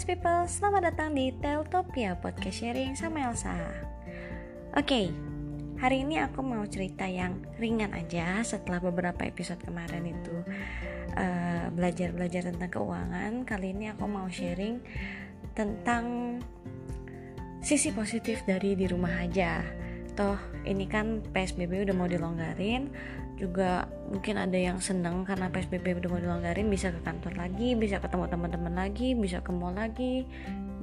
nice people, selamat datang di Teltopia Podcast Sharing sama Elsa. Oke, okay, hari ini aku mau cerita yang ringan aja setelah beberapa episode kemarin itu belajar Belajar-belajar tentang keuangan. Kali ini aku mau sharing tentang sisi positif dari di rumah aja. Toh ini kan PSBB udah mau dilonggarin juga mungkin ada yang seneng karena PSBB udah dilonggarin bisa ke kantor lagi bisa ketemu teman-teman lagi bisa ke mall lagi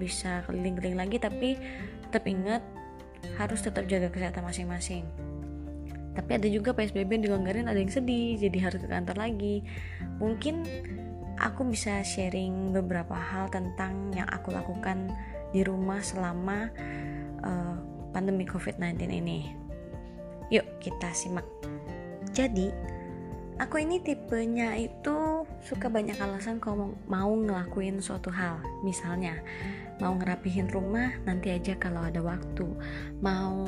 bisa keliling-keliling lagi tapi tetap ingat harus tetap jaga kesehatan masing-masing. Tapi ada juga PSBB yang dilonggarin ada yang sedih jadi harus ke kantor lagi. Mungkin aku bisa sharing beberapa hal tentang yang aku lakukan di rumah selama uh, pandemi COVID-19 ini. Yuk kita simak jadi, aku ini tipenya itu suka banyak alasan kalau mau ngelakuin suatu hal. Misalnya, mau ngerapihin rumah nanti aja kalau ada waktu. Mau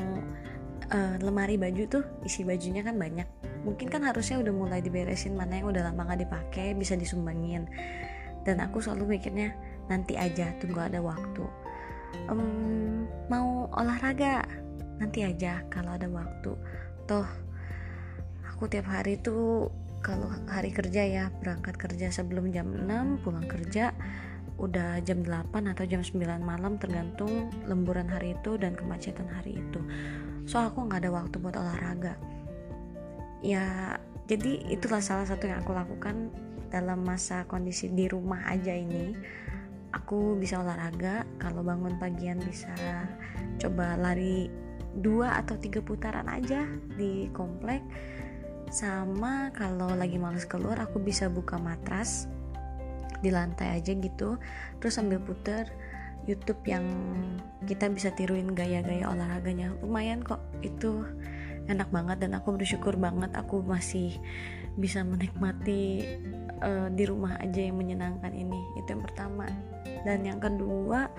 uh, lemari baju tuh isi bajunya kan banyak. Mungkin kan harusnya udah mulai diberesin mana yang udah lama gak dipakai bisa disumbangin. Dan aku selalu mikirnya nanti aja tunggu ada waktu. Um, mau olahraga nanti aja kalau ada waktu. Toh aku tiap hari tuh kalau hari kerja ya berangkat kerja sebelum jam 6 pulang kerja udah jam 8 atau jam 9 malam tergantung lemburan hari itu dan kemacetan hari itu. So aku nggak ada waktu buat olahraga. Ya jadi itulah salah satu yang aku lakukan dalam masa kondisi di rumah aja ini. Aku bisa olahraga kalau bangun pagian bisa coba lari dua atau tiga putaran aja di komplek sama kalau lagi males keluar aku bisa buka matras di lantai aja gitu. Terus sambil puter YouTube yang kita bisa tiruin gaya-gaya olahraganya. Lumayan kok itu enak banget dan aku bersyukur banget aku masih bisa menikmati uh, di rumah aja yang menyenangkan ini. Itu yang pertama. Dan yang kedua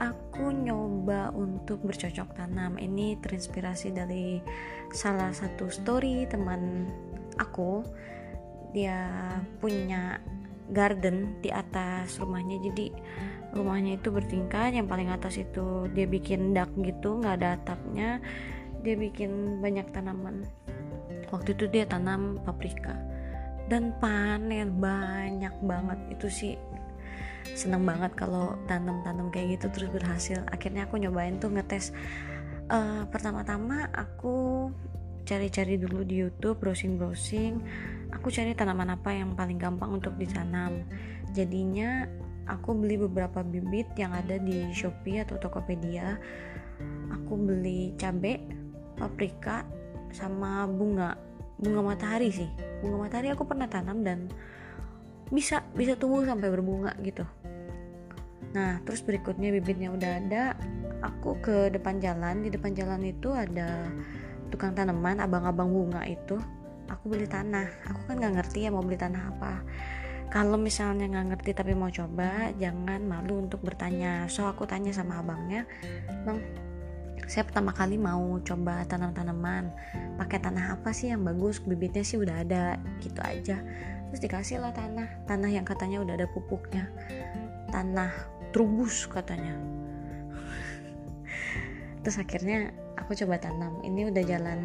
aku nyoba untuk bercocok tanam. Ini terinspirasi dari salah satu story teman aku. Dia punya garden di atas rumahnya. Jadi rumahnya itu bertingkat. Yang paling atas itu dia bikin dak gitu nggak ada atapnya. Dia bikin banyak tanaman. Waktu itu dia tanam paprika. Dan panen banyak banget. Itu sih seneng banget kalau tanam-tanam kayak gitu terus berhasil. Akhirnya aku nyobain tuh ngetes. Uh, pertama-tama aku cari-cari dulu di YouTube browsing-browsing. Aku cari tanaman apa yang paling gampang untuk ditanam. Jadinya aku beli beberapa bibit yang ada di Shopee atau Tokopedia. Aku beli cabe paprika sama bunga. Bunga matahari sih. Bunga matahari aku pernah tanam dan bisa bisa tumbuh sampai berbunga gitu nah terus berikutnya bibitnya udah ada. Aku ke depan jalan. Di depan jalan itu ada tukang tanaman abang-abang bunga itu. Aku beli tanah. Aku kan nggak ngerti ya mau beli tanah apa. Kalau misalnya nggak ngerti tapi mau coba jangan malu untuk bertanya. So aku tanya sama abangnya bang saya pertama kali mau coba tanam tanaman. Pakai tanah apa sih yang bagus? Bibitnya sih udah ada. Gitu aja. Terus dikasih lah tanah. Tanah yang katanya udah ada pupuknya. Tanah trubus katanya. Terus akhirnya aku coba tanam. Ini udah jalan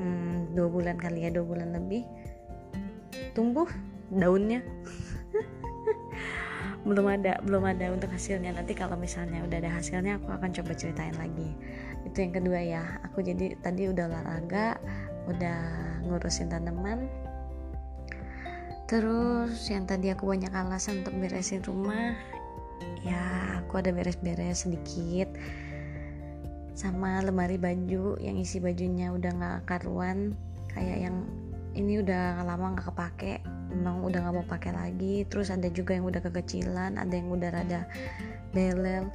hmm, dua bulan kali ya dua bulan lebih. Tumbuh daunnya. Belum ada belum ada untuk hasilnya. Nanti kalau misalnya udah ada hasilnya aku akan coba ceritain lagi. Itu yang kedua ya. Aku jadi tadi udah olahraga udah ngurusin tanaman. Terus yang tadi aku banyak alasan untuk beresin rumah aku ada beres-beres sedikit. Sama lemari baju yang isi bajunya udah nggak karuan. Kayak yang ini udah lama nggak kepake memang udah nggak mau pakai lagi. Terus ada juga yang udah kekecilan ada yang udah rada belel.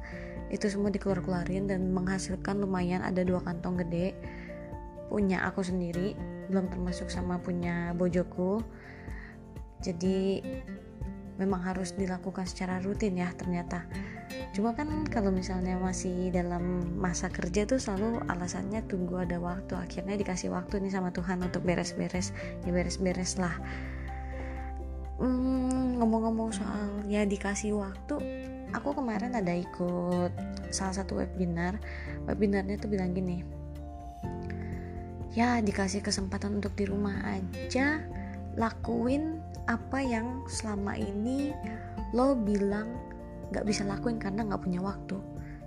Itu semua dikeluar-keluarin dan menghasilkan lumayan ada dua kantong gede. Punya aku sendiri belum termasuk sama punya bojoku. Jadi memang harus dilakukan secara rutin ya ternyata cuma kan kalau misalnya masih dalam masa kerja tuh selalu alasannya tunggu ada waktu. Akhirnya dikasih waktu nih sama Tuhan untuk beres-beres ya beres-beres lah. Hmm, ngomong-ngomong soal ya dikasih waktu aku kemarin ada ikut salah satu webinar. Webinarnya tuh bilang gini ya dikasih kesempatan untuk di rumah aja. Lakuin apa yang selama ini lo bilang gak bisa lakuin karena gak punya waktu.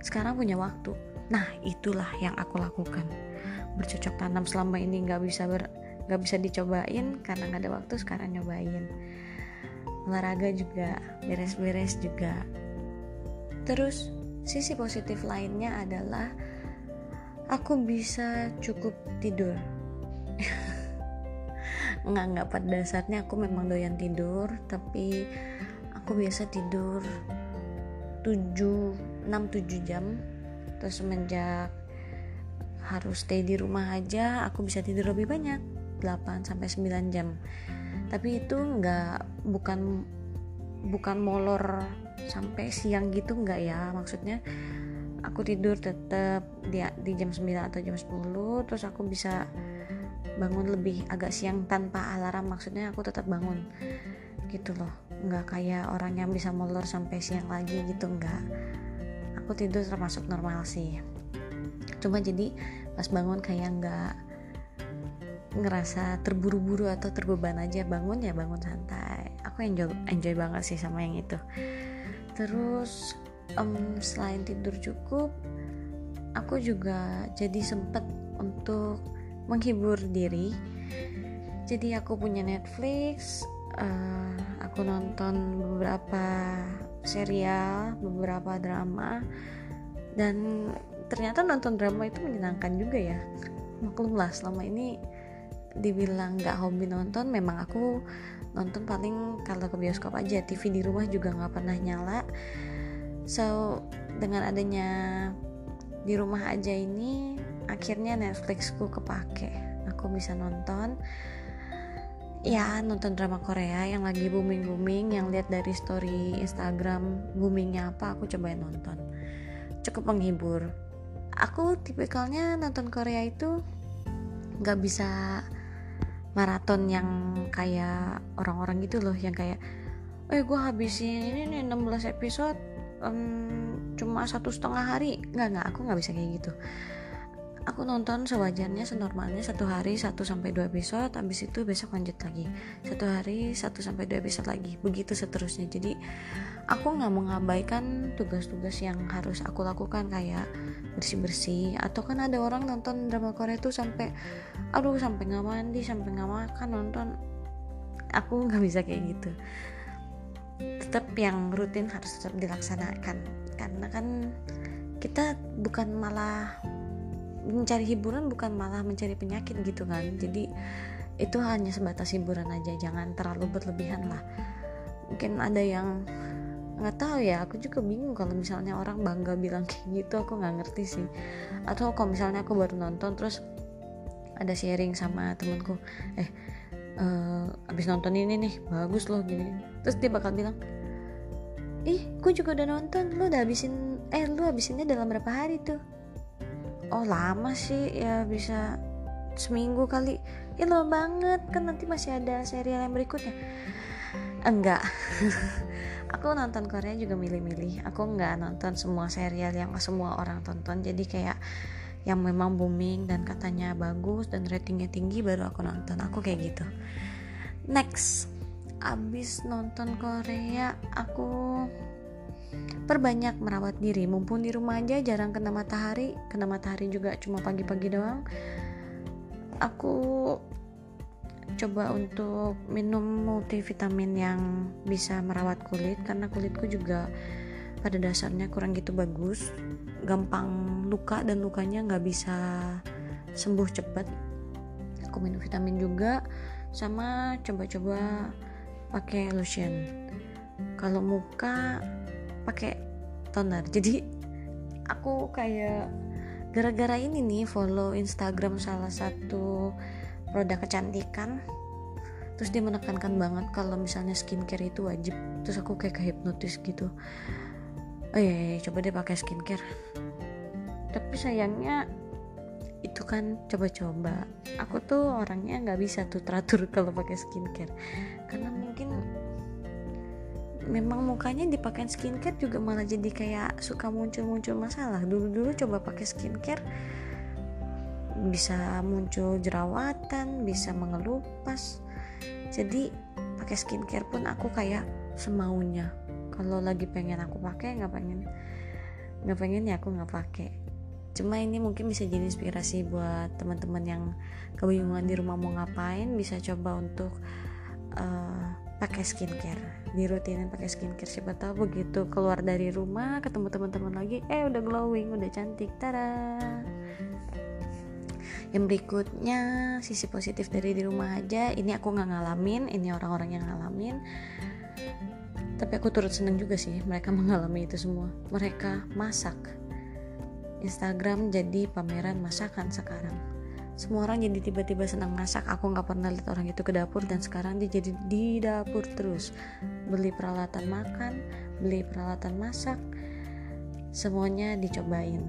Sekarang punya waktu. Nah itulah yang aku lakukan. Bercocok tanam selama ini gak bisa ber gak bisa dicobain karena gak ada waktu sekarang nyobain. Olahraga juga beres-beres juga. Terus sisi positif lainnya adalah aku bisa cukup tidur. Nggak nggak pada dasarnya aku memang doyan tidur tapi aku biasa tidur 7 6 7 jam. Terus semenjak harus stay di rumah aja aku bisa tidur lebih banyak 8 sampai 9 jam. Tapi itu nggak bukan bukan molor sampai siang gitu nggak ya. Maksudnya aku tidur tetap di, di jam 9 atau jam 10 terus aku bisa bangun lebih agak siang tanpa alarm. Maksudnya aku tetap bangun gitu loh nggak kayak orang yang bisa molor sampai siang lagi gitu nggak. Aku tidur termasuk normal sih. Cuma jadi pas bangun kayak nggak ngerasa terburu-buru atau terbeban aja. Bangun ya bangun santai. Aku enjoy enjoy banget sih sama yang itu. Terus um, selain tidur cukup aku juga jadi sempet untuk menghibur diri. Jadi aku punya Netflix uh, aku nonton beberapa serial beberapa drama dan ternyata nonton drama itu menyenangkan juga ya. Maklum lah selama ini dibilang nggak hobi nonton memang aku nonton paling kalau ke bioskop aja TV di rumah juga nggak pernah nyala. So dengan adanya di rumah aja ini akhirnya Netflixku kepake. Aku bisa nonton ya nonton drama Korea yang lagi booming booming yang lihat dari story Instagram boomingnya apa aku cobain nonton. Cukup menghibur. Aku tipikalnya nonton Korea itu nggak bisa maraton yang kayak orang-orang gitu loh yang kayak eh gue habisin ini nih 16 episode um, cuma satu setengah hari. Nggak nggak aku nggak bisa kayak gitu aku nonton sewajarnya senormalnya satu hari satu sampai dua episode habis itu besok lanjut lagi. Satu hari satu sampai dua episode lagi begitu seterusnya. Jadi aku nggak mengabaikan tugas-tugas yang harus aku lakukan kayak bersih-bersih. Atau kan ada orang nonton drama Korea tuh sampai aduh sampai nggak mandi sampai nggak makan nonton. Aku nggak bisa kayak gitu. Tetap yang rutin harus tetap dilaksanakan. Karena kan kita bukan malah mencari hiburan bukan malah mencari penyakit gitu kan. Jadi itu hanya sebatas hiburan aja jangan terlalu berlebihan lah. Mungkin ada yang nggak tahu ya aku juga bingung kalau misalnya orang bangga bilang kayak gitu aku nggak ngerti sih. Atau kalau misalnya aku baru nonton terus ada sharing sama temenku eh uh, abis nonton ini nih bagus loh gini terus dia bakal bilang ih gue juga udah nonton lu udah habisin eh lu habisinnya dalam berapa hari tuh oh lama sih. Ya bisa seminggu kali. Ya lama banget. Kan nanti masih ada serial yang berikutnya. Enggak. Aku nonton Korea juga milih-milih. Aku nggak nonton semua serial yang semua orang tonton. Jadi kayak yang memang booming dan katanya bagus dan ratingnya tinggi baru aku nonton. Aku kayak gitu. Next. Abis nonton Korea aku perbanyak merawat diri mumpung di rumah aja jarang kena matahari. Kena matahari juga cuma pagi-pagi doang. Aku coba untuk minum multivitamin yang bisa merawat kulit karena kulitku juga pada dasarnya kurang gitu bagus. Gampang luka dan lukanya nggak bisa sembuh cepat aku minum vitamin juga sama coba-coba pakai lotion. Kalau muka pakai toner. Jadi aku kayak gara-gara ini nih follow Instagram salah satu produk kecantikan terus dia menekankan banget kalau misalnya skincare itu wajib. Terus aku kayak kehipnotis gitu. Oh iya, iya, iya coba deh pakai skincare. Tapi sayangnya itu kan coba-coba. Aku tuh orangnya nggak bisa tuh teratur kalau pakai skincare. Karena mungkin memang mukanya dipakai skincare juga malah jadi kayak suka muncul-muncul masalah. Dulu-dulu coba pakai skincare bisa muncul jerawatan bisa mengelupas. Jadi pakai skincare pun aku kayak semaunya. Kalau lagi pengen aku pakai nggak pengen. Nggak pengen ya aku nggak pakai. Cuma ini mungkin bisa jadi inspirasi buat teman-teman yang kebingungan di rumah mau ngapain bisa coba untuk uh, pakai skincare dirutinin pakai skincare siapa tahu begitu keluar dari rumah ketemu teman-teman lagi eh udah glowing udah cantik tada. Yang berikutnya sisi positif dari di rumah aja ini aku nggak ngalamin ini orang-orang yang ngalamin. Tapi aku turut seneng juga sih mereka mengalami itu semua. Mereka masak. Instagram jadi pameran masakan sekarang semua orang jadi tiba-tiba senang masak. Aku nggak pernah lihat orang itu ke dapur dan sekarang dia jadi di dapur terus. Beli peralatan makan beli peralatan masak semuanya dicobain.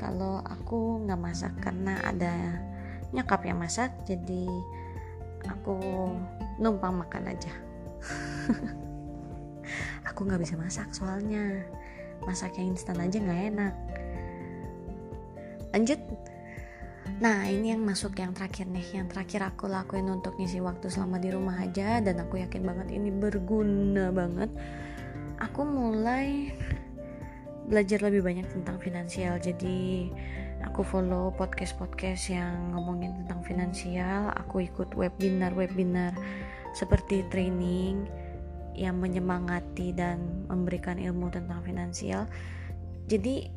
Kalau aku nggak masak karena ada nyokap yang masak jadi aku numpang makan aja. Aku nggak bisa masak soalnya. Masak yang instan aja nggak enak. Lanjut Nah ini yang masuk yang terakhir nih. Yang terakhir aku lakuin untuk ngisi waktu selama di rumah aja. Dan aku yakin banget ini berguna banget. Aku mulai belajar lebih banyak tentang finansial. Jadi aku follow podcast-podcast yang ngomongin tentang finansial. Aku ikut webinar-webinar seperti training yang menyemangati dan memberikan ilmu tentang finansial. Jadi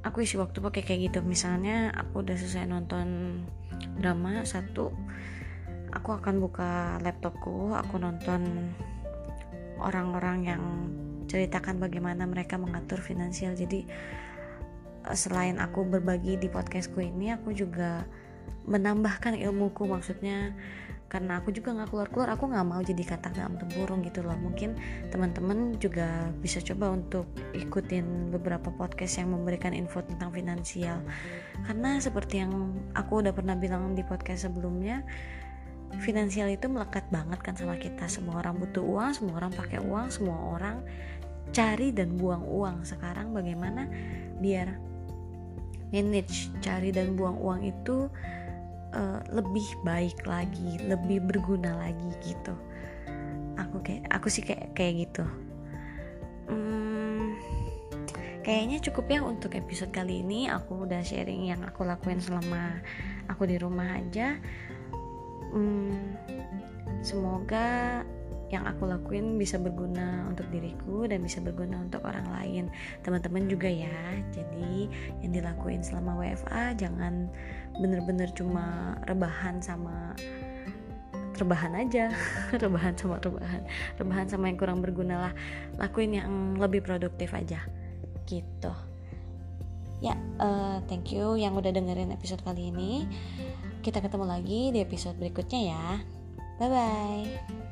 aku isi waktu pakai kayak gitu. Misalnya aku udah selesai nonton drama satu aku akan buka laptopku aku nonton orang-orang yang ceritakan bagaimana mereka mengatur finansial. Jadi eh, selain aku berbagi di podcastku ini aku juga menambahkan ilmuku. Maksudnya karena aku juga nggak keluar-keluar aku nggak mau jadi kata dalam tempurung gitu loh. Mungkin teman-teman juga bisa coba untuk ikutin beberapa podcast yang memberikan info tentang finansial. Karena seperti yang aku udah pernah bilang di podcast sebelumnya finansial itu melekat banget kan sama kita. Semua orang butuh uang semua orang pakai uang semua orang cari dan buang uang. Sekarang bagaimana biar manage cari dan buang uang itu uh, lebih baik lagi lebih berguna lagi gitu. Aku kayak aku sih kayak kayak gitu. Hmm, kayaknya cukup ya untuk episode kali ini. Aku udah sharing yang aku lakuin selama aku di rumah aja. Hmm, semoga yang aku lakuin bisa berguna untuk diriku dan bisa berguna untuk orang lain. Teman-teman juga ya. Jadi yang dilakuin selama WFA jangan bener-bener cuma rebahan sama rebahan aja. Rebahan sama rebahan. Rebahan sama yang kurang berguna lah. Lakuin yang lebih produktif aja. Gitu. Ya uh, thank you yang udah dengerin episode kali ini. Kita ketemu lagi di episode berikutnya ya. Bye bye